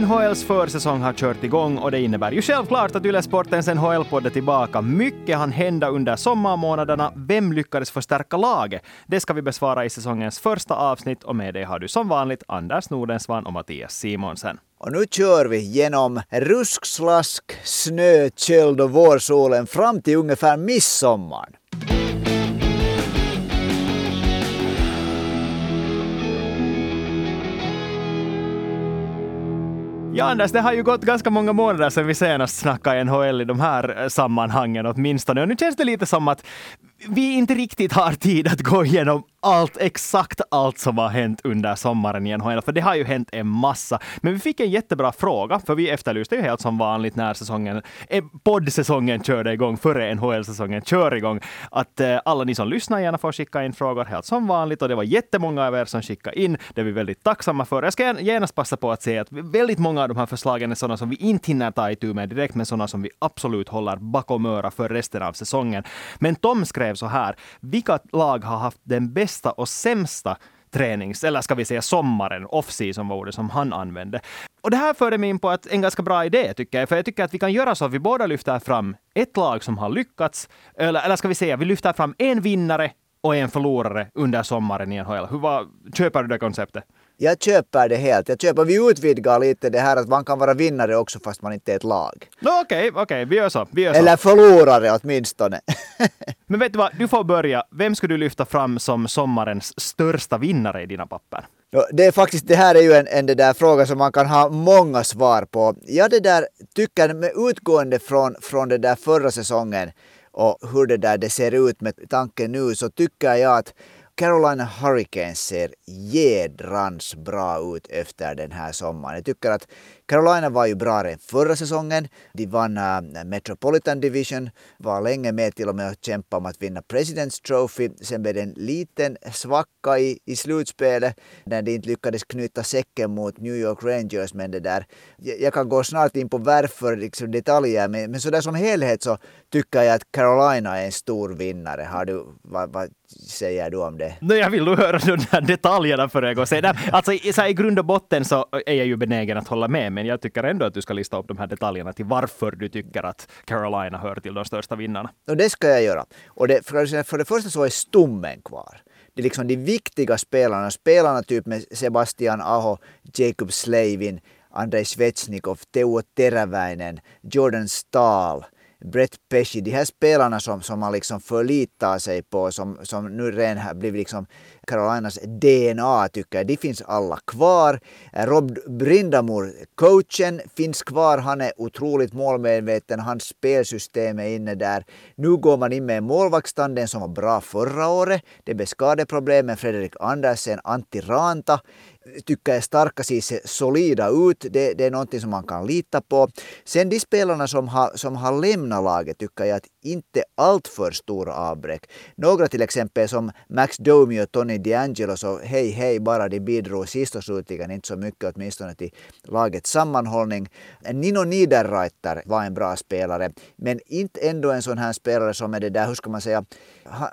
NHLs försäsong har kört igång och det innebär ju självklart att Ylesportens NHL-podd är tillbaka. Mycket hann hända under sommarmånaderna. Vem lyckades förstärka laget? Det ska vi besvara i säsongens första avsnitt och med det har du som vanligt Anders Nordensvan och Mattias Simonsen. Och nu kör vi genom ruskslask, snö, köld och vårsolen fram till ungefär midsommar. Ja, Anders, det har ju gått ganska många månader sedan vi senast snackade NHL i de här eh, sammanhangen åtminstone. Och nu känns det lite som att vi inte riktigt har tid att gå igenom allt, exakt allt som har hänt under sommaren i NHL, för det har ju hänt en massa. Men vi fick en jättebra fråga, för vi efterlyste ju helt som vanligt när säsongen, eh, poddsäsongen körde igång, före NHL-säsongen kör igång, att eh, alla ni som lyssnar gärna får skicka in frågor helt som vanligt och det var jättemånga av er som skickade in. Det är vi väldigt tacksamma för. Jag ska genast passa på att säga att väldigt många av de här förslagen är sådana som vi inte hinner ta itu med direkt, men sådana som vi absolut håller bakom öra för resten av säsongen. Men Tom skrev så här, vilka lag har haft den bästa bästa och sämsta tränings, eller ska vi säga sommaren, off-season var ordet som han använde. Och det här förde mig in på att en ganska bra idé tycker jag, för jag tycker att vi kan göra så att vi båda lyfter fram ett lag som har lyckats, eller, eller ska vi säga, vi lyfter fram en vinnare och en förlorare under sommaren i NHL. Hur var, köper du det konceptet? Jag köper det helt. Jag köper, vi utvidgar lite det här att man kan vara vinnare också fast man inte är ett lag. Okej, okej, okay, okay, vi gör så. Vi gör Eller förlorare åtminstone. Men vet du vad, du får börja. Vem skulle du lyfta fram som sommarens största vinnare i dina papper? Det är faktiskt, det här är ju en, en där fråga som man kan ha många svar på. Jag det där tycker med utgående från, från det där förra säsongen och hur det där det ser ut med tanken nu så tycker jag att Carolina Hurricanes ser jädrans bra ut efter den här sommaren. Jag tycker att Carolina var ju bra redan förra säsongen. De vann uh, Metropolitan Division, var länge med till och med att kämpa om att vinna President's Trophy. Sen blev det en liten svacka i, i slutspelet när de inte lyckades knyta säcken mot New York Rangers. Men det där, jag, jag kan gå snart in på varför, liksom detaljer, men, men sådär som helhet så tycker jag att Carolina är en stor vinnare. Har du, vad, vad säger du om det? No, jag vill nog höra de där detaljerna för jag säga. Alltså, så här, I grund och botten så är jag ju benägen att hålla med men jag tycker ändå att du ska lista upp de här detaljerna till varför du tycker att Carolina hör till de största vinnarna. Och det ska jag göra. Och det, för det första så är stommen kvar. Det är liksom de viktiga spelarna, spelarna typ med Sebastian Aho, Jacob Slavin, Andrei Svechnikov, Teuvo Teräväinen, Jordan Stahl, Brett Pesci, de här spelarna som, som man liksom förlitar sig på, som, som nu redan har blivit liksom Carolinas DNA tycker jag. De finns alla kvar. Rob Brindamur, coachen, finns kvar. Han är otroligt målmedveten. Hans spelsystem är inne där. Nu går man in med målvaktstanden som var bra förra året. Det blev skadeproblem med Fredrik Andersen, Antti Ranta tycker jag starka ser solida ut. Det, det, är någonting som man kan lita på. Sen de spelarna som har, som har lämnat laget tycker jag att inte alltför stora avbräck. Några till exempel som Max Domi och Tony DeAngelo så hej hej bara de bidrog sist och slutligen inte så mycket åtminstone till lagets sammanhållning. Nino Niederreiter var en bra spelare men inte ändå en sån här spelare som är det där, hur ska man säga,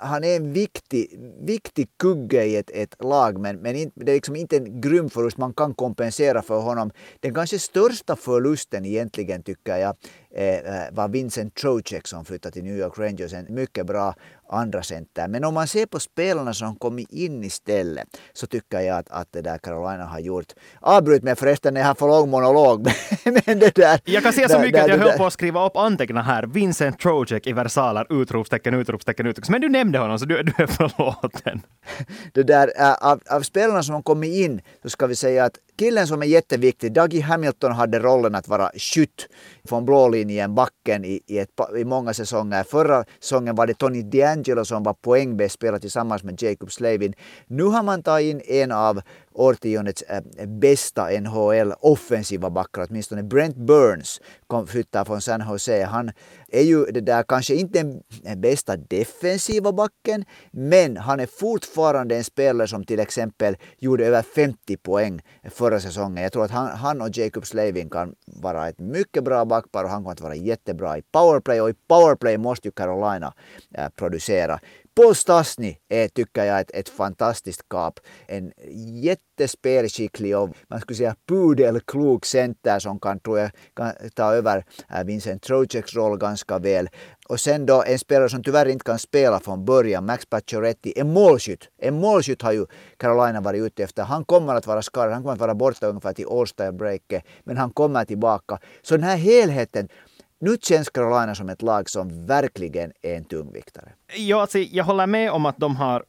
han är en viktig, viktig kugge i ett, ett lag men, men det är liksom inte en grym förlust. Man kan kompensera för honom. Den kanske största förlusten egentligen tycker jag Eh, eh, var Vincent Trocek som flyttade till New York Rangers. En mycket bra andra center. Men om man ser på spelarna som kommit in istället så tycker jag att, att det där Carolina har gjort. Avbryt mig förresten när jag har för lång monolog. men det där, jag kan säga så mycket där, att jag höll på att skriva upp anteckna här. Vincent Trocek i versaler, utropstecken, utropstecken, utropstecken. Men du nämnde honom så du, du är förlåten. det där, äh, av, av spelarna som har kommit in så ska vi säga att killen som är jätteviktig, Dougie Hamilton hade rollen att vara skytt från blå linjen, backen i, i, ett, i många säsonger. Förra säsongen var det Tony DeAngelo som var poängbäst, spelade tillsammans med Jacob Slavin. Nu har man tagit in en av årtiondets eh, bästa NHL offensiva backar, åtminstone Brent Burns kom flyttar från San Jose. Han är ju det där kanske inte den eh, bästa defensiva backen, men han är fortfarande en spelare som till exempel gjorde över 50 poäng förra säsongen. Jag tror att han, han och Jacob Slavin kan vara ett mycket bra backpar och han kommer att vara jättebra i powerplay och i powerplay måste ju Carolina äh, producera. Paul Stasny är, tycker jag, ett, ett fantastiskt kap. En jättespelskicklig och man skulle säga pudelklok center som kan, tror jag, kan ta över Vincent Troceks roll ganska väl. Och sen då en spelare som tyvärr inte kan spela från början, Max Pacioretty, en målskytt. En målskytt har ju Carolina varit ute efter. Han kommer att vara skadad, han kommer att vara borta ungefär till All-Star-breaket, men han kommer tillbaka. Så den här helheten, nu känns Carolina som ett lag som verkligen är en tungviktare. Ja, alltså, jag håller med om att de har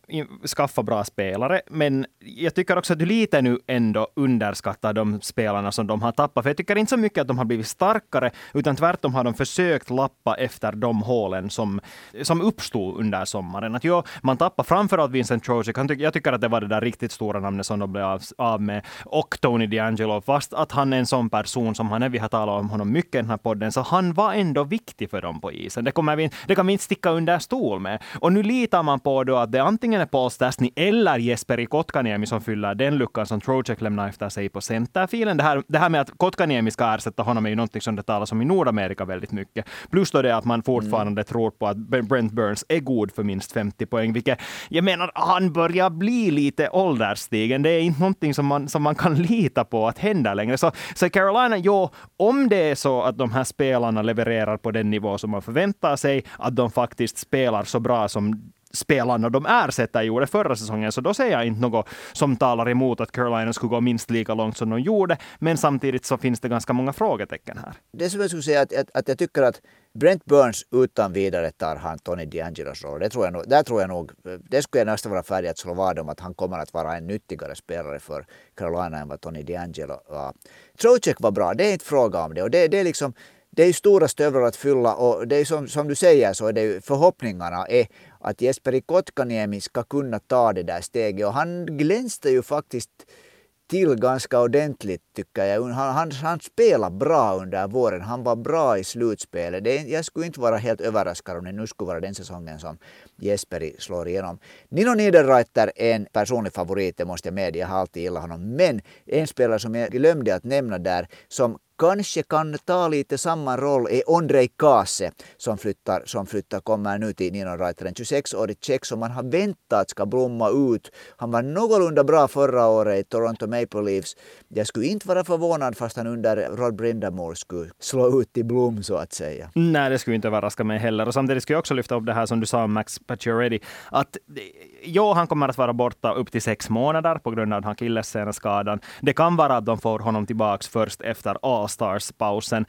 skaffat bra spelare, men jag tycker också att du lite nu ändå underskattar de spelarna som de har tappat. För jag tycker inte så mycket att de har blivit starkare, utan tvärtom har de försökt lappa efter de hålen som, som uppstod under sommaren. Att ja, man tappar framförallt Vincent Trocek. Jag tycker att det var det där riktigt stora namnet som de blev av, av med. Och Tony DeAngelo, fast att han är en sån person som han är, vi har talat om honom mycket i den här podden, så han var ändå viktig för dem på isen. Det, kommer vi, det kan vi inte sticka under stol med. Och nu litar man på då att det antingen är Paul Stastny eller Jesperi Kotkaniemi som fyller den luckan som Trocek lämnar efter sig på centerfilen. Det här, det här med att Kotkaniemi ska ersätta honom är ju någonting som det talas om i Nordamerika väldigt mycket. Plus då det att man fortfarande mm. tror på att Brent Burns är god för minst 50 poäng, vilket jag menar, han börjar bli lite ålderstigen. Det är inte någonting som man, som man kan lita på att hända längre. Så, så Carolina, jo, om det är så att de här spelarna levererar på den nivå som man förväntar sig, att de faktiskt spelar så bra som spelarna de ersätter gjorde förra säsongen, så då ser jag inte något som talar emot att Carolina skulle gå minst lika långt som de gjorde. Men samtidigt så finns det ganska många frågetecken här. Det som jag skulle säga att, att, att jag tycker att Brent Burns utan vidare tar han Tony DeAngelos roll. Det tror jag nog, där tror jag nog, det skulle jag nästan vara färdig att slå vad om att han kommer att vara en nyttigare spelare för Carolina än vad Tony DeAngelo var. Trocek var bra, det är inte fråga om det. Och det, det är liksom det är ju stora stövlar att fylla och det är som, som du säger så är det ju förhoppningarna är att Jesperi Kotkaniemi ska kunna ta det där steget och han glänste ju faktiskt till ganska ordentligt tycker jag. Han, han, han spelade bra under våren. Han var bra i slutspelet. Det, jag skulle inte vara helt överraskad om det nu skulle vara den säsongen som Jesperi slår igenom. Nino Niederreiter är en personlig favorit, det måste jag medge. Jag har alltid gillat honom. Men en spelare som jag glömde att nämna där, som kanske kan ta lite samma roll är Ondrej Kase som flyttar, som flyttar, kommer nu till Nino Reiter, en 26-årig tjeck som man har väntat ska blomma ut. Han var någorlunda bra förra året i Toronto Maple Leafs. Jag skulle inte vara förvånad fast han under Rod Brindamore skulle slå ut i blom så att säga. Nej, det skulle inte överraska mig heller. Och samtidigt skulle jag också lyfta upp det här som du sa om Max Pacioretty, att ja, han kommer att vara borta upp till sex månader på grund av den här skadan. Det kan vara att de får honom tillbaks först efter All-Stars-pausen.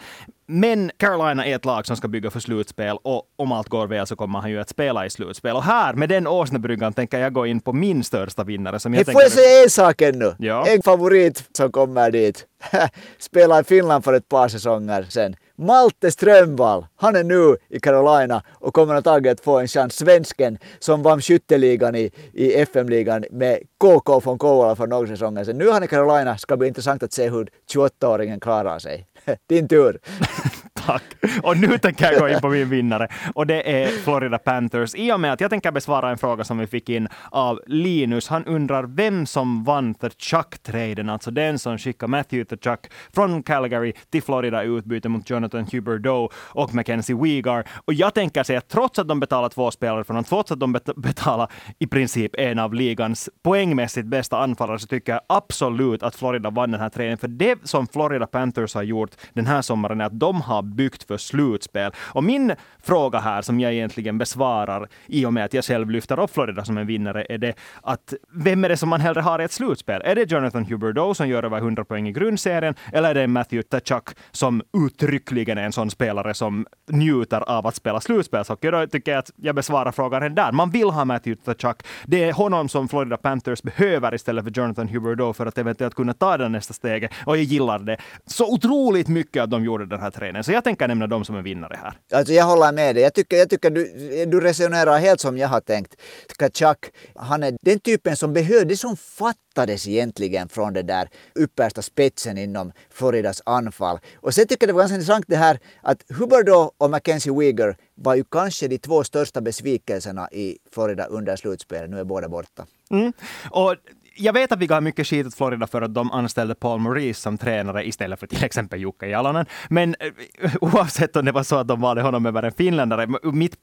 Men Carolina är ett lag som ska bygga för slutspel och om allt går väl så kommer han ju att spela i slutspel. Och här, med den åsnebryggan, tänker jag gå in på min största vinnare. Som jag får jag säga en sak ännu? Ja. En favorit som kommer dit. Spelade i Finland för ett par säsonger sedan. Malte Strömvall, han är nu i Carolina och kommer antagligen att få en chans. Svensken som vann skytteligan i, i FM-ligan med KK från Kouvola för några säsonger sedan. Nu är han i Carolina, ska bli intressant att se hur 28-åringen klarar sig. Din tur! Tack. Och nu tänker jag gå in på min vinnare och det är Florida Panthers. I och med att jag tänker besvara en fråga som vi fick in av Linus. Han undrar vem som vann The Chuck-traden, alltså den som skickade Matthew The Chuck från Calgary till Florida i utbyte mot Jonathan Huberdeau och Mackenzie Weegar. Och jag tänker säga att trots att de betalar två spelare från honom, trots att de betalar i princip en av ligans poängmässigt bästa anfallare, så tycker jag absolut att Florida vann den här traden. För det som Florida Panthers har gjort den här sommaren är att de har byggt för slutspel. Och min fråga här, som jag egentligen besvarar i och med att jag själv lyfter upp Florida som en vinnare, är det att vem är det som man hellre har i ett slutspel? Är det Jonathan Huberdeau som gör över 100 poäng i grundserien, eller är det Matthew Tkachuk som uttryckligen är en sån spelare som njuter av att spela slutspelshockey? Då tycker jag att jag besvarar frågan redan där. Man vill ha Matthew Tkachuk. Det är honom som Florida Panthers behöver istället för Jonathan Huberdeau för att eventuellt kunna ta det nästa steget. Och jag gillar det så otroligt mycket att de gjorde den här träningen. Så jag tänker nämna dem som en vinnare här. Alltså jag håller med dig. Jag tycker, jag tycker du, du resonerar helt som jag har tänkt. Kachak, han är den typen som behövde, som fattades egentligen från det där uppersta spetsen inom Floridas anfall. Och sen tycker jag det var ganska intressant det här att Huberdo och Mackenzie Weegar var ju kanske de två största besvikelserna i Florida under slutspelet. Nu är båda borta. Mm. Och jag vet att vi gav mycket skit åt Florida för att de anställde Paul Maurice som tränare istället för till exempel Jukka Jalonen. Men eh, oavsett om det var så att de valde honom över en finländare, mitt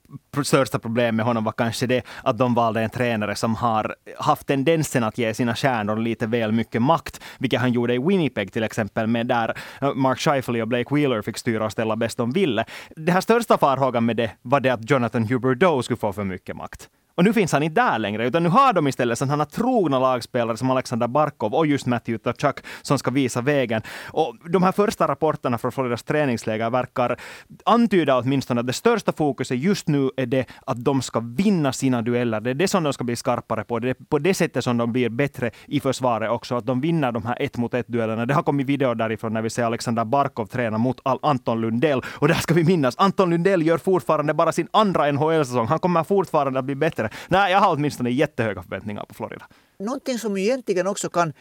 största problem med honom var kanske det att de valde en tränare som har haft tendensen att ge sina stjärnor lite väl mycket makt, vilket han gjorde i Winnipeg till exempel, med där eh, Mark Scheifele och Blake Wheeler fick styra och ställa bäst de ville. Det här största farhågan med det var det att Jonathan Huberdeau skulle få för mycket makt. Och nu finns han inte där längre, utan nu har de istället sådana trogna lagspelare som Alexander Barkov och just Matthew Tkachuk som ska visa vägen. Och de här första rapporterna från Floridas träningsläger verkar antyda åtminstone att det största fokuset just nu är det att de ska vinna sina dueller. Det är det som de ska bli skarpare på. Det är på det sättet som de blir bättre i försvaret också, att de vinner de här ett mot ett duellerna. Det har kommit video därifrån när vi ser Alexander Barkov träna mot Anton Lundell. Och där ska vi minnas, Anton Lundell gör fortfarande bara sin andra NHL-säsong. Han kommer fortfarande att bli bättre vidare. Nej, jag har åtminstone jättehöga förväntningar på Florida. Någonting som egentligen också kan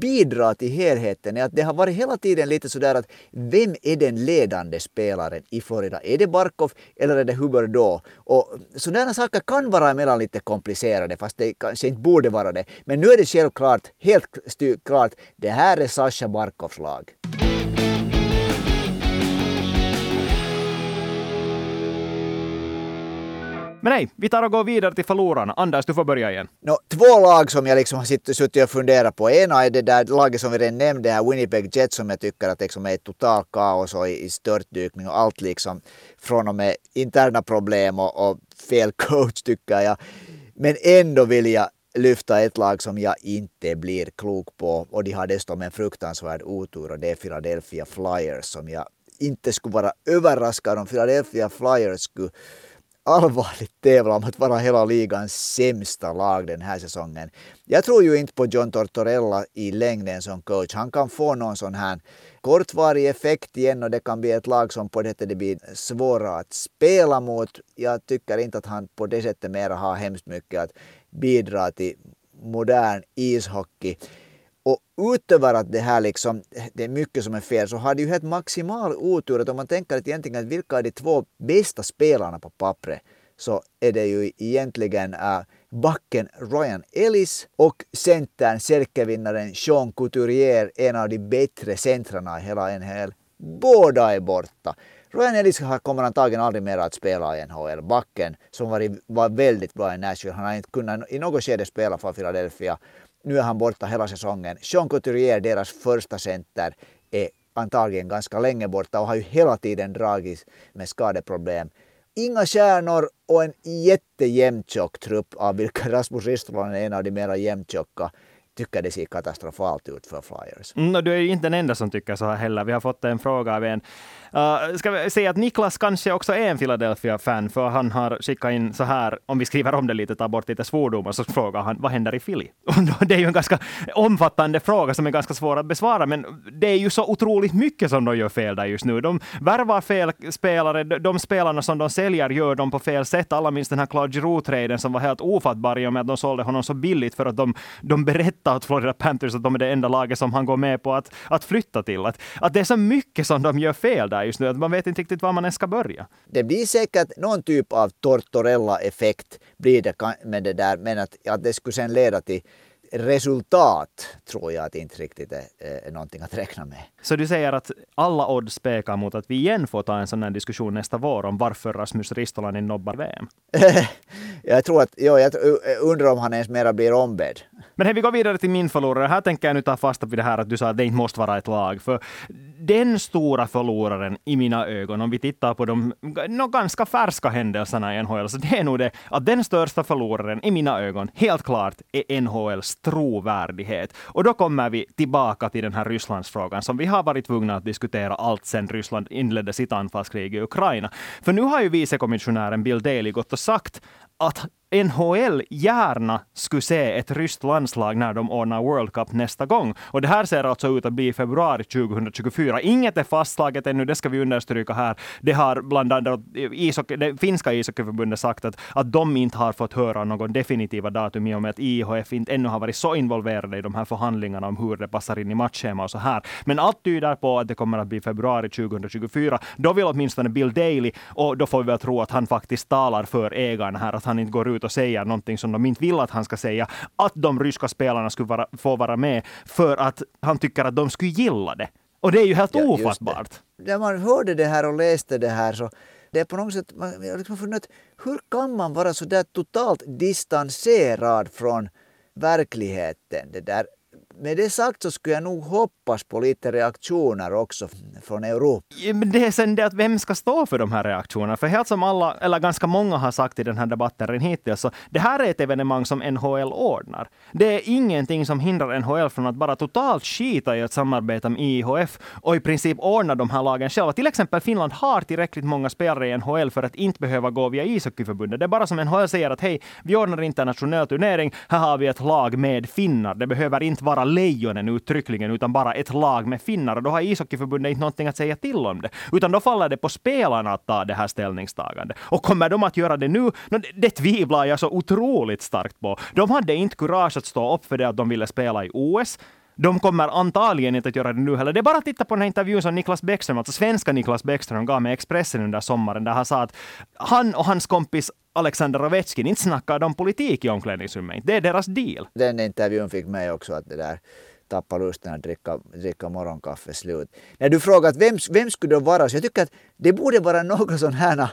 bidra till helheten är att det har varit hela tiden lite sådär att vem är den ledande spelaren i Florida? Är det Barkov eller är det Huberdeau? Och sådana saker kan vara emellan lite komplicerade fast det kanske inte borde vara det. Men nu är det självklart, helt klart, det här är Sasha Barkovs lag. Men nej, vi tar och går vidare till förlorarna. Anders, du får börja igen. No, två lag som jag liksom har suttit och funderat på. Ena är det där laget som vi redan nämnde, här Winnipeg Jets, som jag tycker att liksom är ett total kaos och i störtdykning och allt liksom från och med interna problem och, och fel coach tycker jag. Men ändå vill jag lyfta ett lag som jag inte blir klok på och de har dessutom en fruktansvärd otur och det är Philadelphia Flyers som jag inte skulle vara överraskad om Philadelphia Flyers skulle allvarligt tävla om att vara hela ligans sämsta lag den här säsongen. Jag tror ju inte på John Tortorella i längden som coach. Han kan få någon sån här kortvarig effekt igen och det kan bli ett lag som på det sättet blir svåra att spela mot. Jag tycker inte att han på det sättet mera har hemskt mycket att bidra till modern ishockey. Och utöver att det här liksom, det är mycket som är fel så har de ju helt maximal otur att om man tänker att egentligen att vilka är de två bästa spelarna på pappret så är det ju egentligen uh, backen Ryan Ellis och centern Selke-vinnaren Sean Couturier, en av de bättre centrarna i hela NHL. Båda är borta. Ryan Ellis kommer antagligen aldrig mer att spela i NHL. Backen, som var, var väldigt bra i Nashville, han har inte kunnat i något skede spela för Philadelphia. Nu är han borta hela säsongen. Jean Couturier, deras första center, är antagligen ganska länge borta och har ju hela tiden dragits med skadeproblem. Inga stjärnor och en jättejämntjock trupp av vilka Rasmus Ristolainen är en av de mera jämntjocka tycker det ser katastrofalt ut för Flyers. Mm, du är ju inte den enda som tycker så här heller. Vi har fått en fråga av en Uh, ska vi säga att Niklas kanske också är en Philadelphia-fan, för han har skickat in så här, om vi skriver om det lite, tar bort lite svordomar, så frågar han vad händer i Philly? det är ju en ganska omfattande fråga som är ganska svår att besvara, men det är ju så otroligt mycket som de gör fel där just nu. De värvar fel spelare, de spelarna som de säljer gör de på fel sätt. Alla minns den här Claude Giroux-traden som var helt ofattbar i och med att de sålde honom så billigt för att de, de berättade åt Florida Panthers att de är det enda laget som han går med på att, att flytta till. Att, att det är så mycket som de gör fel där där just nu. Att man vet inte riktigt var man ens ska börja. Det blir säkert någon typ av Tortorella-effekt blir det med det där, men att, att det skulle sen leda till resultat tror jag att inte riktigt är, är någonting att räkna med. Så du säger att alla odds pekar mot att vi igen får ta en sån här diskussion nästa vår om varför Rasmus Ristolainen nobbar VM? jag tror att, ja, jag undrar om han ens mera blir ombedd. Men hej, vi går vidare till min förlorare. Här tänker jag nu ta fasta på det här att du sa att det inte måste vara ett lag. För den stora förloraren i mina ögon, om vi tittar på de no, ganska färska händelserna i NHL, så det är nog det att den största förloraren i mina ögon, helt klart, är NHLs trovärdighet. Och då kommer vi tillbaka till den här Rysslandsfrågan som vi har varit tvungna att diskutera allt sedan Ryssland inledde sitt anfallskrig i Ukraina. För nu har ju vicekommissionären Bill Daley gått och sagt att NHL gärna skulle se ett ryskt landslag när de ordnar World Cup nästa gång. Och det här ser alltså ut att bli i februari 2024. Inget är fastslaget ännu, det ska vi understryka här. Det har bland annat ishockey, det finska ishockeyförbundet sagt att, att de inte har fått höra någon definitiva datum i och med att IHF inte ännu har varit så involverade i de här förhandlingarna om hur det passar in i matchschema och så här. Men allt tyder på att det kommer att bli februari 2024. Då vill åtminstone Bill Daley, och då får vi väl tro att han faktiskt talar för ägarna här, att han inte går ut ut och säger någonting som de inte vill att han ska säga. Att de ryska spelarna skulle vara, få vara med för att han tycker att de skulle gilla det. Och det är ju helt ja, ofattbart. När man hörde det här och läste det här så det är på något sätt, man har liksom funderat, hur kan man vara så där totalt distanserad från verkligheten? Det där med det sagt så skulle jag nog hoppas på lite reaktioner också från Europa. Men det är sen det att vem ska stå för de här reaktionerna? För helt som alla, eller ganska många har sagt i den här debatten hittills, så det här är ett evenemang som NHL ordnar. Det är ingenting som hindrar NHL från att bara totalt skita i att samarbeta med IHF och i princip ordna de här lagen själva. Till exempel Finland har tillräckligt många spelare i NHL för att inte behöva gå via ishockeyförbundet. Det är bara som NHL säger att hej, vi ordnar internationell turnering, här har vi ett lag med finnar. Det behöver inte vara lejonen uttryckligen, utan bara ett lag med finnar. Och då har ishockeyförbundet inte någonting att säga till om det. Utan då faller det på spelarna att ta det här ställningstagandet. Och kommer de att göra det nu? Det tvivlar jag så otroligt starkt på. De hade inte kurage att stå upp för det att de ville spela i OS. De kommer antagligen inte att göra det nu heller. Det är bara att titta på den här intervjun som Niklas Bäckström, alltså svenska Niklas Bäckström, gav med Expressen under sommaren, där han sa att han och hans kompis Alexander Ovechkin inte snackar om politik i omklädningsrummet. Det är deras deal. Den intervjun fick mig också att det där tappa lusten att dricka, dricka morgonkaffe slut. När du frågat vem, vem skulle det vara, så jag tycker att det borde vara några sådana här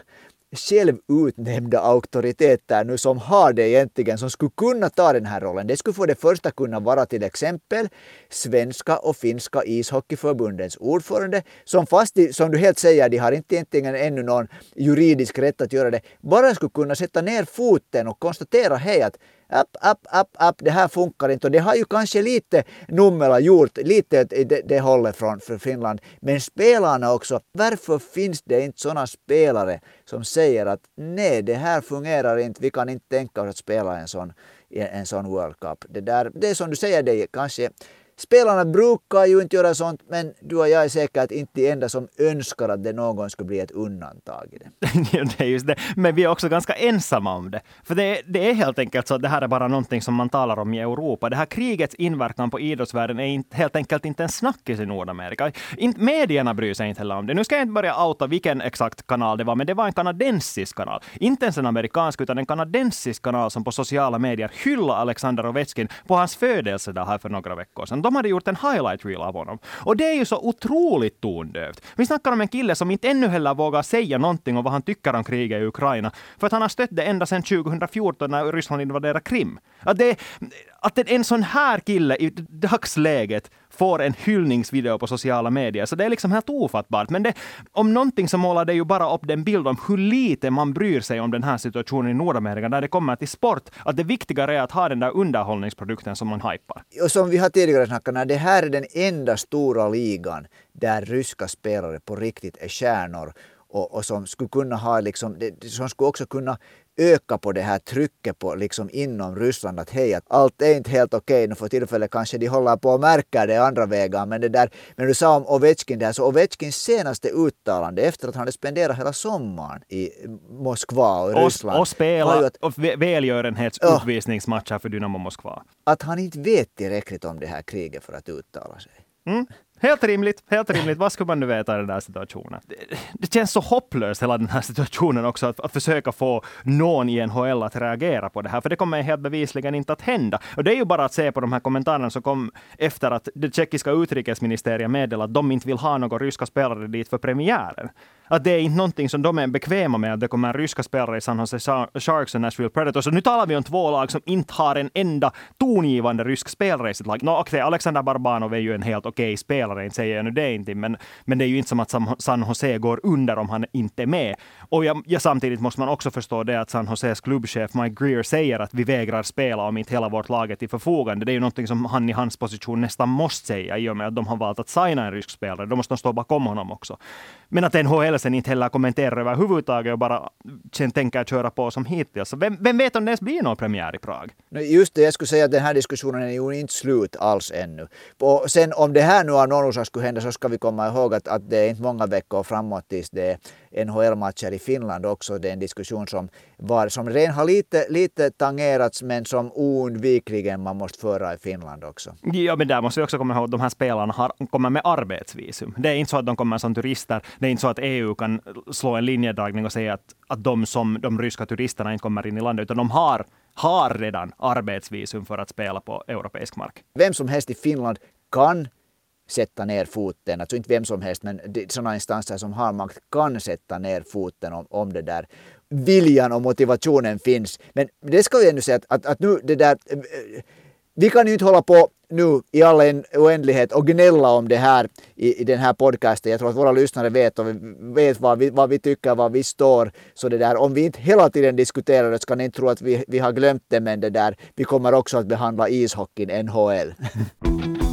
självutnämnda auktoriteter nu som har det egentligen, som skulle kunna ta den här rollen. Det skulle för det första kunna vara till exempel svenska och finska ishockeyförbundens ordförande, som fast, som du helt säger, de har inte egentligen ännu någon juridisk rätt att göra det, bara skulle kunna sätta ner foten och konstatera hej att app, app, app, app, det här funkar inte. Och det har ju kanske lite Nummela gjort, lite det, det hållet från för Finland. Men spelarna också, varför finns det inte sådana spelare som säger att nej, det här fungerar inte, vi kan inte tänka oss att spela en sån, en sån World Cup. Det, där, det är som du säger, det kanske Spelarna brukar ju inte göra sånt, men du och jag är säkert inte de enda som önskar att det någon skulle bli ett undantag i det. det är just det. Men vi är också ganska ensamma om det. För det, det är helt enkelt så att det här är bara någonting som man talar om i Europa. Det här krigets inverkan på idrottsvärlden är inte, helt enkelt inte en snackis i Nordamerika. In, medierna bryr sig inte heller om det. Nu ska jag inte börja outa vilken exakt kanal det var, men det var en kanadensisk kanal. Inte ens en amerikansk, utan en kanadensisk kanal som på sociala medier hyllade Alexander Ovechkin på hans födelsedag här för några veckor sedan de hade gjort en highlight reel av honom. Och det är ju så otroligt tondövt. Vi snackar om en kille som inte ännu heller vågar säga någonting om vad han tycker om kriget i Ukraina. För att han har stött det ända sedan 2014 när Ryssland invaderade Krim. Att, det, att en sån här kille i dagsläget får en hyllningsvideo på sociala medier. Så det är liksom helt ofattbart. Men det, om någonting så målar det ju bara upp den bild om hur lite man bryr sig om den här situationen i Nordamerika när det kommer till sport. Att det viktigare är att ha den där underhållningsprodukten som man hypar. Och som vi har tidigare snackat om, det här är den enda stora ligan där ryska spelare på riktigt är stjärnor och, och, som skulle kunna ha liksom, som skulle också kunna öka på det här trycket på liksom inom Ryssland att hej, att allt är inte helt okej okay. nu för tillfället kanske de håller på att märka det andra vägar men det där, men du sa om Ovechkin där, så Ovechkins senaste uttalande efter att han hade spenderat hela sommaren i Moskva och, och Ryssland. Och spelat att, och välgörenhetsuppvisningsmatcher för Dynamo Moskva. Att han inte vet tillräckligt om det här kriget för att uttala sig. Mm. Helt rimligt, helt rimligt. Vad skulle man nu veta i den där situationen? Det, det känns så hopplöst hela den här situationen också, att, att försöka få någon i NHL att reagera på det här, för det kommer helt bevisligen inte att hända. Och det är ju bara att se på de här kommentarerna som kom efter att det tjeckiska utrikesministeriet meddelade att de inte vill ha några ryska spelare dit för premiären. Att det är inte någonting som de är bekväma med, att det kommer ryska spelare i San Jose Sharks och Nashville Predators. Så nu talar vi om två lag som inte har en enda tongivande rysk spelare i sitt lag. No, okay, Alexander Barbanov är ju en helt okej okay spelare, inte säger jag nu det inte, men, men det är ju inte som att San Jose går under om han inte är med. Och jag, ja, samtidigt måste man också förstå det att San Joses klubbchef Mike Greer säger att vi vägrar spela om inte hela vårt lag är till förfogande. Det är ju någonting som han i hans position nästan måste säga i och med att de har valt att signa en rysk spelare. Då måste de stå bakom honom också. Men att NHL sen inte heller kommenterar överhuvudtaget och bara sen tänker köra på som hittills. Vem, vem vet om det ens blir någon premiär i Prag? Just det, jag skulle säga att den här diskussionen är ju inte slut alls ännu. Och sen om det här nu av någon orsak skulle hända så ska vi komma ihåg att, att det är inte många veckor framåt tills det är NHL-matcher i Finland också. Det är en diskussion som, var, som redan har lite, lite tangerats men som oundvikligen man måste föra i Finland också. Ja, men där måste vi också komma ihåg att de här spelarna har, kommer med arbetsvisum. Det är inte så att de kommer som turister. Det är inte så att EU kan slå en linjedragning och säga att, att de som de ryska turisterna inte kommer in i landet, utan de har har redan arbetsvisum för att spela på europeisk mark. Vem som helst i Finland kan sätta ner foten, alltså inte vem som helst, men sådana instanser som har makt kan sätta ner foten om, om det där viljan och motivationen finns. Men det ska vi ändå säga att, att, att nu det där eh, eh, vi kan ju inte hålla på nu i all oändlighet och gnälla om det här i, i den här podcasten. Jag tror att våra lyssnare vet, och vet vad, vi, vad vi tycker, var vi står. Så det där, om vi inte hela tiden diskuterar det ska ni inte tro att vi, vi har glömt det, men det där, vi kommer också att behandla ishockeyn, NHL.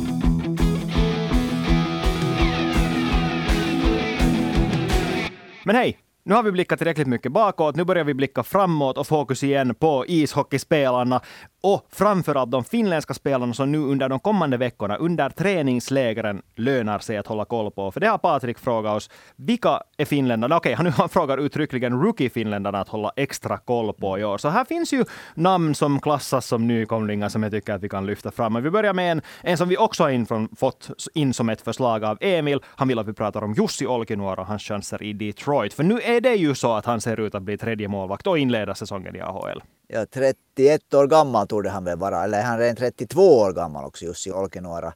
Men hej, nu har vi blickat tillräckligt mycket bakåt. Nu börjar vi blicka framåt och fokus igen på ishockeyspelarna och framförallt de finländska spelarna som nu under de kommande veckorna under träningslägren lönar sig att hålla koll på. För det har Patrik frågat oss. Vilka är finländarna? Okej, okay, han frågar uttryckligen rookie-finländarna att hålla extra koll på i år. Så här finns ju namn som klassas som nykomlingar som jag tycker att vi kan lyfta fram. Men vi börjar med en, en som vi också har in från, fått in som ett förslag av Emil. Han vill att vi pratar om Jussi Olkinuor och hans chanser i Detroit. För nu är det ju så att han ser ut att bli tredje målvakt och inleda säsongen i AHL. Ja, 31 år gammal torde han väl vara, eller han är redan 32 år gammal också, Jussi Olkinuora.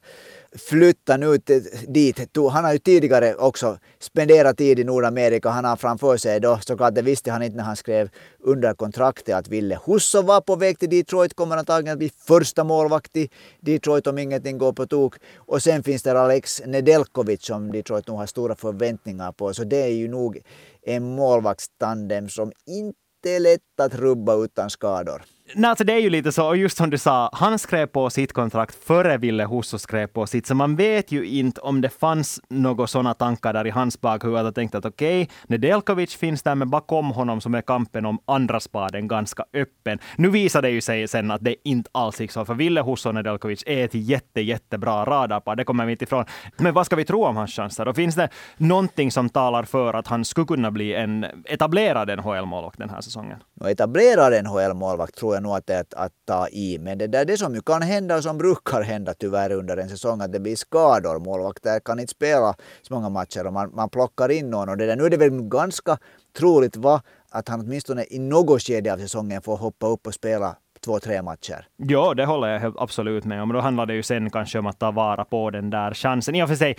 Flyttar nu eh, dit. Han har ju tidigare också spenderat tid i Nordamerika. Han har framför sig då, såklart det visste han inte när han skrev under kontraktet att Ville Husso var på väg till Detroit, kommer antagligen att bli första målvakt i Detroit om ingenting går på tok. Och sen finns det Alex Nedelkovic som Detroit nog har stora förväntningar på. Så det är ju nog en målvaktstandem som inte är lätt att rubba utan skador. Nej, alltså det är ju lite så, och just som du sa, han skrev på sitt kontrakt före Ville Husso skrev på sitt, så man vet ju inte om det fanns några sådana tankar där i hans bakhuvud att tänkte att okej, okay, Nedelkovic finns där, men bakom honom som är kampen om andra spaden ganska öppen. Nu visade det ju sig sen att det inte alls gick så, för Ville Husso och Nedelkovic är ett jätte, jättebra radarpar, det kommer vi inte ifrån. Men vad ska vi tro om hans chanser? Och finns det någonting som talar för att han skulle kunna bli en etablerad NHL-målvakt den här säsongen? Etablerad NHL-målvakt tror jag nog att det är att, att ta i. Men det där det som ju kan hända och som brukar hända tyvärr under en säsong att det blir skador. Målvakter kan inte spela så många matcher och man, man plockar in någon. Och det där, nu är det väl ganska troligt va, att han åtminstone i något skede av säsongen får hoppa upp och spela två, tre matcher. Ja, det håller jag absolut med om. Då handlar det ju sen kanske om att ta vara på den där chansen. I och för sig,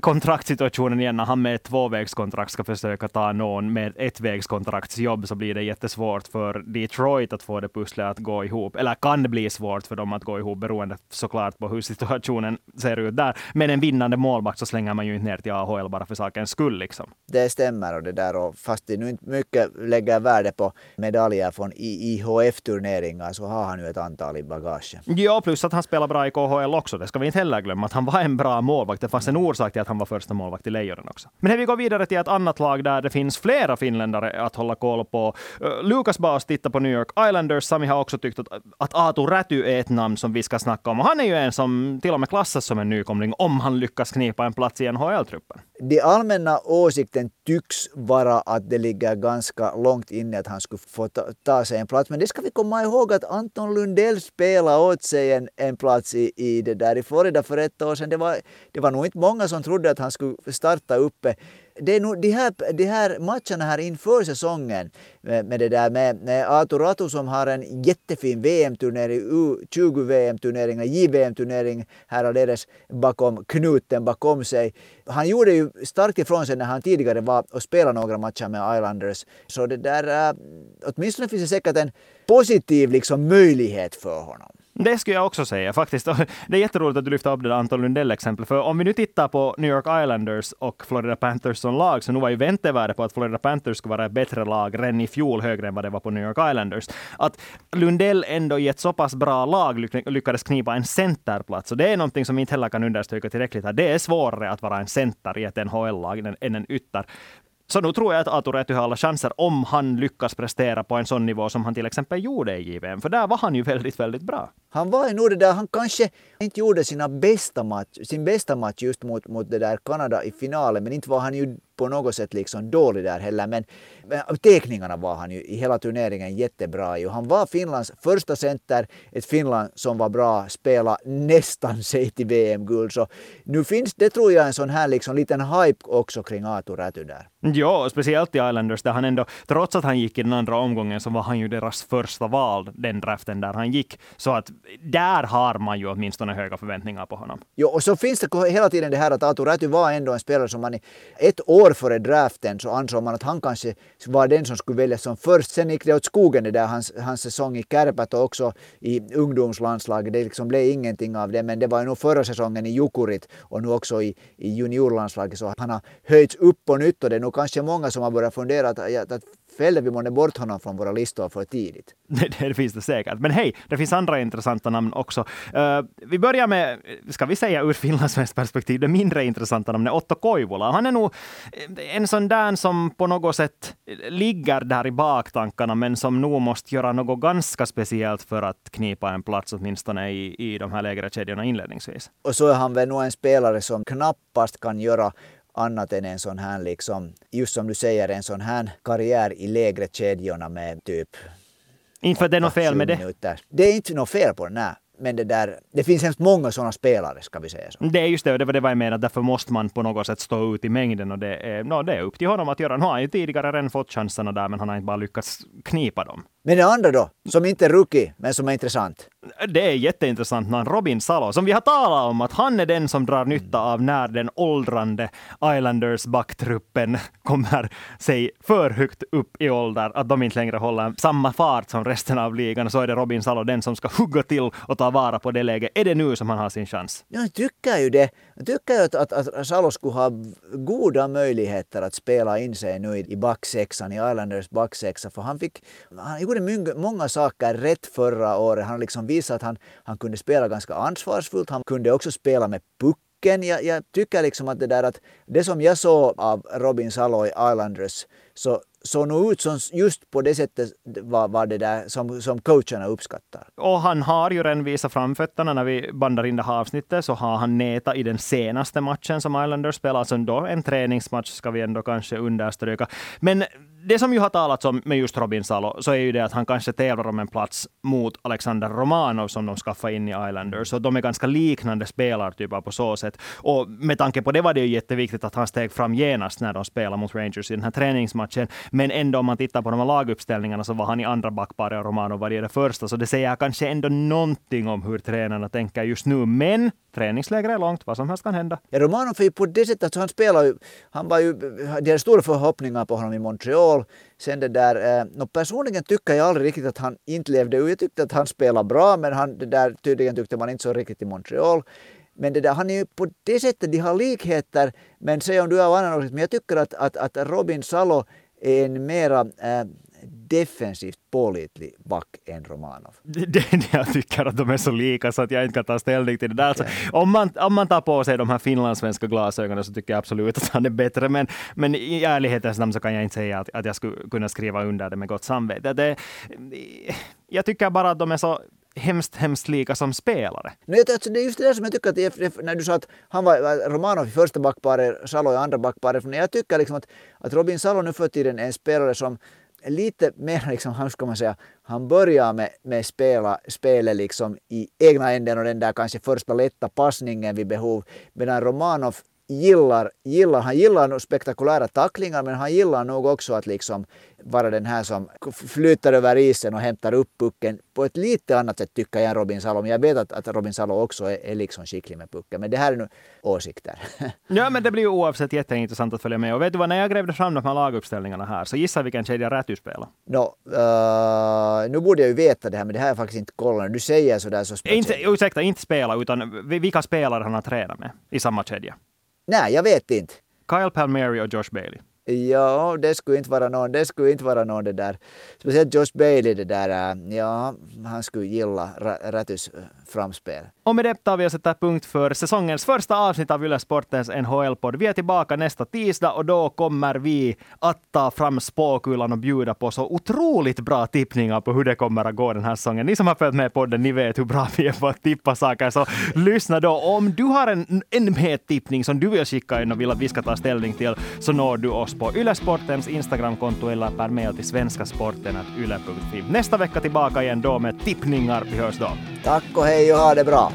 kontraktsituationen igen, när han med ett tvåvägskontrakt ska försöka ta någon med ett vägskontraktsjobb, så blir det jättesvårt för Detroit att få det pusslet att gå ihop. Eller kan bli svårt för dem att gå ihop, beroende såklart på hur situationen ser ut där. Men en vinnande målvakt så slänger man ju inte ner till AHL bara för sakens skull. Liksom. Det stämmer, och det där, och fast det nu inte mycket lägger värde på medaljer från IHF-turneringar så har han ju ett antal i bagaget. Ja, plus att han spelar bra i KHL också. Det ska vi inte heller glömma. Att han var en bra målvakt. Det fanns en orsak till att han var första målvakt i Lejonen också. Men vi går vidare till ett annat lag där det finns flera finländare att hålla koll på. Uh, Lukas Baas tittar på New York Islanders. Sami har också tyckt att, att Aatu Räty är ett namn som vi ska snacka om. Och han är ju en som till och med klassas som en nykomling om han lyckas knipa en plats i NHL-truppen. Den allmänna åsikten tycks vara att det ligger ganska långt inne att han skulle få ta, ta sig en plats. Men det ska vi komma ihåg att Anton Lundell spelade åt sig en, en plats i, i, det där i Florida för ett år sedan. Det var, det var nog inte många som trodde att han skulle starta uppe det är nog de här, de här matcherna här inför säsongen med, med det där med, med Aatu Ratu som har en jättefin VM-turnering, U20 VM-turnering, JVM-turnering här alldeles bakom knuten bakom sig. Han gjorde ju starkt ifrån sig när han tidigare var och spelade några matcher med Islanders. Så det där, äh, åtminstone finns det säkert en positiv liksom möjlighet för honom. Det skulle jag också säga faktiskt. Det är jätteroligt att du lyfter upp det där Anton Lundell-exemplet. För om vi nu tittar på New York Islanders och Florida Panthers som lag, så nu var ju väntevärdet på att Florida Panthers skulle vara ett bättre lag redan i fjol högre än vad det var på New York Islanders. Att Lundell ändå i ett så pass bra lag lyckades knipa en centerplats. Och det är någonting som vi inte heller kan understryka tillräckligt här. Det är svårare att vara en center i ett NHL-lag än en ytter. Så nu tror jag att Aatu Räty har alla chanser om han lyckas prestera på en sån nivå som han till exempel gjorde i JVM. För där var han ju väldigt, väldigt bra. Han var nog det där, han kanske inte gjorde sina bästa match, sin bästa match just mot, mot det där Kanada i finalen, men inte var han ju på något sätt liksom dålig där heller. Men, men teckningarna var han ju i hela turneringen jättebra i. Han var Finlands första center. Ett Finland som var bra, spela nästan sig till VM-guld. Så nu finns det tror jag en sån här liksom liten hype också kring Aatu Räty där. Ja, speciellt i Islanders där han ändå, trots att han gick i den andra omgången, så var han ju deras första val den draften där han gick. Så att där har man ju åtminstone höga förväntningar på honom. Jo, och så finns det hela tiden det här att Atu Räty var ändå en spelare som man i ett år före draften så ansåg man att han kanske var den som skulle väljas som först. Sen gick det åt skogen det där hans, hans säsong i Kärpät och också i ungdomslandslaget. Det liksom blev ingenting av det, men det var ju nog förra säsongen i Jukurit och nu också i, i juniorlandslaget så han har höjts upp på nytt och det är nog kanske många som har börjat fundera att, att fällde vi månne bort honom från våra listor för tidigt. Det, det finns det säkert. Men hej, det finns andra intressanta namn också. Uh, vi börjar med, ska vi säga ur finlandssvenskt perspektiv, det mindre intressanta namnet Otto Koivula. Han är nog en sån där som på något sätt ligger där i baktankarna, men som nog måste göra något ganska speciellt för att knipa en plats åtminstone i, i de här lägre kedjorna inledningsvis. Och så är han väl nog en spelare som knappast kan göra annat än en sån här, liksom, just som du säger, en sån här karriär i lägre kedjorna med typ... Inte för att det är något fel med det. Minuter. Det är inte något fel på det, nej. Men det, där, det finns hemskt många sådana spelare, ska vi säga så. Det är just det, och det var det jag menade. Därför måste man på något sätt stå ut i mängden. Och det är, no, det är upp till honom att göra. Nu har han ju tidigare redan fått chanserna där, men han har inte bara lyckats knipa dem. Men det andra då, som inte är rookie, men som är intressant? Det är jätteintressant namn, Robin Salo, som vi har talat om att han är den som drar nytta av när den åldrande Islanders backtruppen kommer sig för högt upp i ålder, att de inte längre håller samma fart som resten av ligan. Så är det Robin Salo den som ska hugga till och ta vara på det läget. Är det nu som han har sin chans? Jag tycker ju det. Jag tycker att, att, att Salo skulle ha goda möjligheter att spela in sig nu i backsexan, i Islanders backsexa, för han fick, han gjorde många saker rätt förra året. Han liksom visat att han, han kunde spela ganska ansvarsfullt. Han kunde också spela med pucken. Jag, jag tycker liksom att det där att det som jag såg av Robin Salo i Islanders så såg nog ut som just på det sättet var, var det där som, som coacherna uppskattar. Och han har ju redan visat framfötterna när vi bandar in det här avsnittet så har han nätat i den senaste matchen som Islanders spelar. alltså då en träningsmatch ska vi ändå kanske understryka. Men det som ju har talats om med just Robin Salo, så är ju det att han kanske tävlar om en plats mot Alexander Romanov som de skaffade in i Islanders. Så de är ganska liknande spelartyper på så sätt. Och med tanke på det var det ju jätteviktigt att han steg fram genast när de spelade mot Rangers i den här träningsmatchen. Men ändå om man tittar på de här laguppställningarna så var han i andra backparet och Romanov var i det första. Så det säger kanske ändå någonting om hur tränarna tänker just nu. Men träningsläger är långt, vad som helst kan hända. Ja, Romanov är ju på det sättet att han spelar ju, han var ju, det är stora förhoppningar på honom i Montreal. Sen det där, eh, personligen tycker jag aldrig riktigt att han inte levde ut. Jag tyckte att han spelade bra, men han, det där tydligen tyckte man inte så riktigt i Montreal. Men det där, han är ju på det sättet, de har likheter, men säg om du har annan åsikt, men jag tycker att, att, att Robin Salo är en mera äh, defensivt pålitlig back än Romanov. Det, det, jag tycker att de är så lika så att jag inte kan ta ställning till det där. Okay. Alltså, om, man, om man tar på sig de här finlandssvenska glasögonen så tycker jag absolut att han är bättre. Men, men i ärlighetens namn så kan jag inte säga att, att jag skulle kunna skriva under det med gott samvete. Det, jag tycker bara att de är så hemskt, hemskt lika som spelare. Nej, alltså, det är just det där som jag tycker att när du sa att han var Romanov i första backparet, Salo i andra backparet. Jag tycker liksom att, att Robin Salo nu för tiden är en spelare som lite mer, liksom, hur ska man säga, han börjar med, med spela, spelet liksom i egna änden och den där kanske första lätta passningen vid behov. Medan Romanov gillar, gillar, han gillar nog spektakulära tacklingar men han gillar nog också att liksom vara den här som flyter över isen och hämtar upp pucken på ett lite annat sätt tycker jag än Robin Salo. Men jag vet att, att Robin Salo också är, är liksom skicklig med pucken. Men det här är nu åsikter. ja, men det blir ju oavsett jätteintressant att följa med. Och vet du vad, när jag grävde fram de här laguppställningarna här, så gissa vilken kedja Räty spelar? No, uh, nu borde jag ju veta det här, men det här jag faktiskt inte kollat. Du säger sådär så... Inte, ursäkta, inte spela, utan vilka spelare han har tränat med i samma kedja? Nej, jag vet inte. Kyle Palmieri och Josh Bailey. Ja, det skulle inte vara någon, det skulle inte vara någon det där. Speciellt Josh Bailey det där, äh, ja, han skulle gilla Rätys äh, framspel. Och med detta har vi alltså sätta punkt för säsongens första avsnitt av Yle Sportens NHL-podd. Vi är tillbaka nästa tisdag och då kommer vi att ta fram spåkulan och bjuda på så otroligt bra tippningar på hur det kommer att gå den här säsongen. Ni som har följt med podden, ni vet hur bra vi är på att tippa saker, så lyssna då. Om du har en, en medtippning som du vill skicka in och vill att vi ska ta ställning till, så når du oss på Yle Sportens Instagramkonto eller per mail till svenskasporten.yle.fi. Nästa vecka tillbaka igen då med tippningar. Vi hörs då. Tack och hej och ha det bra.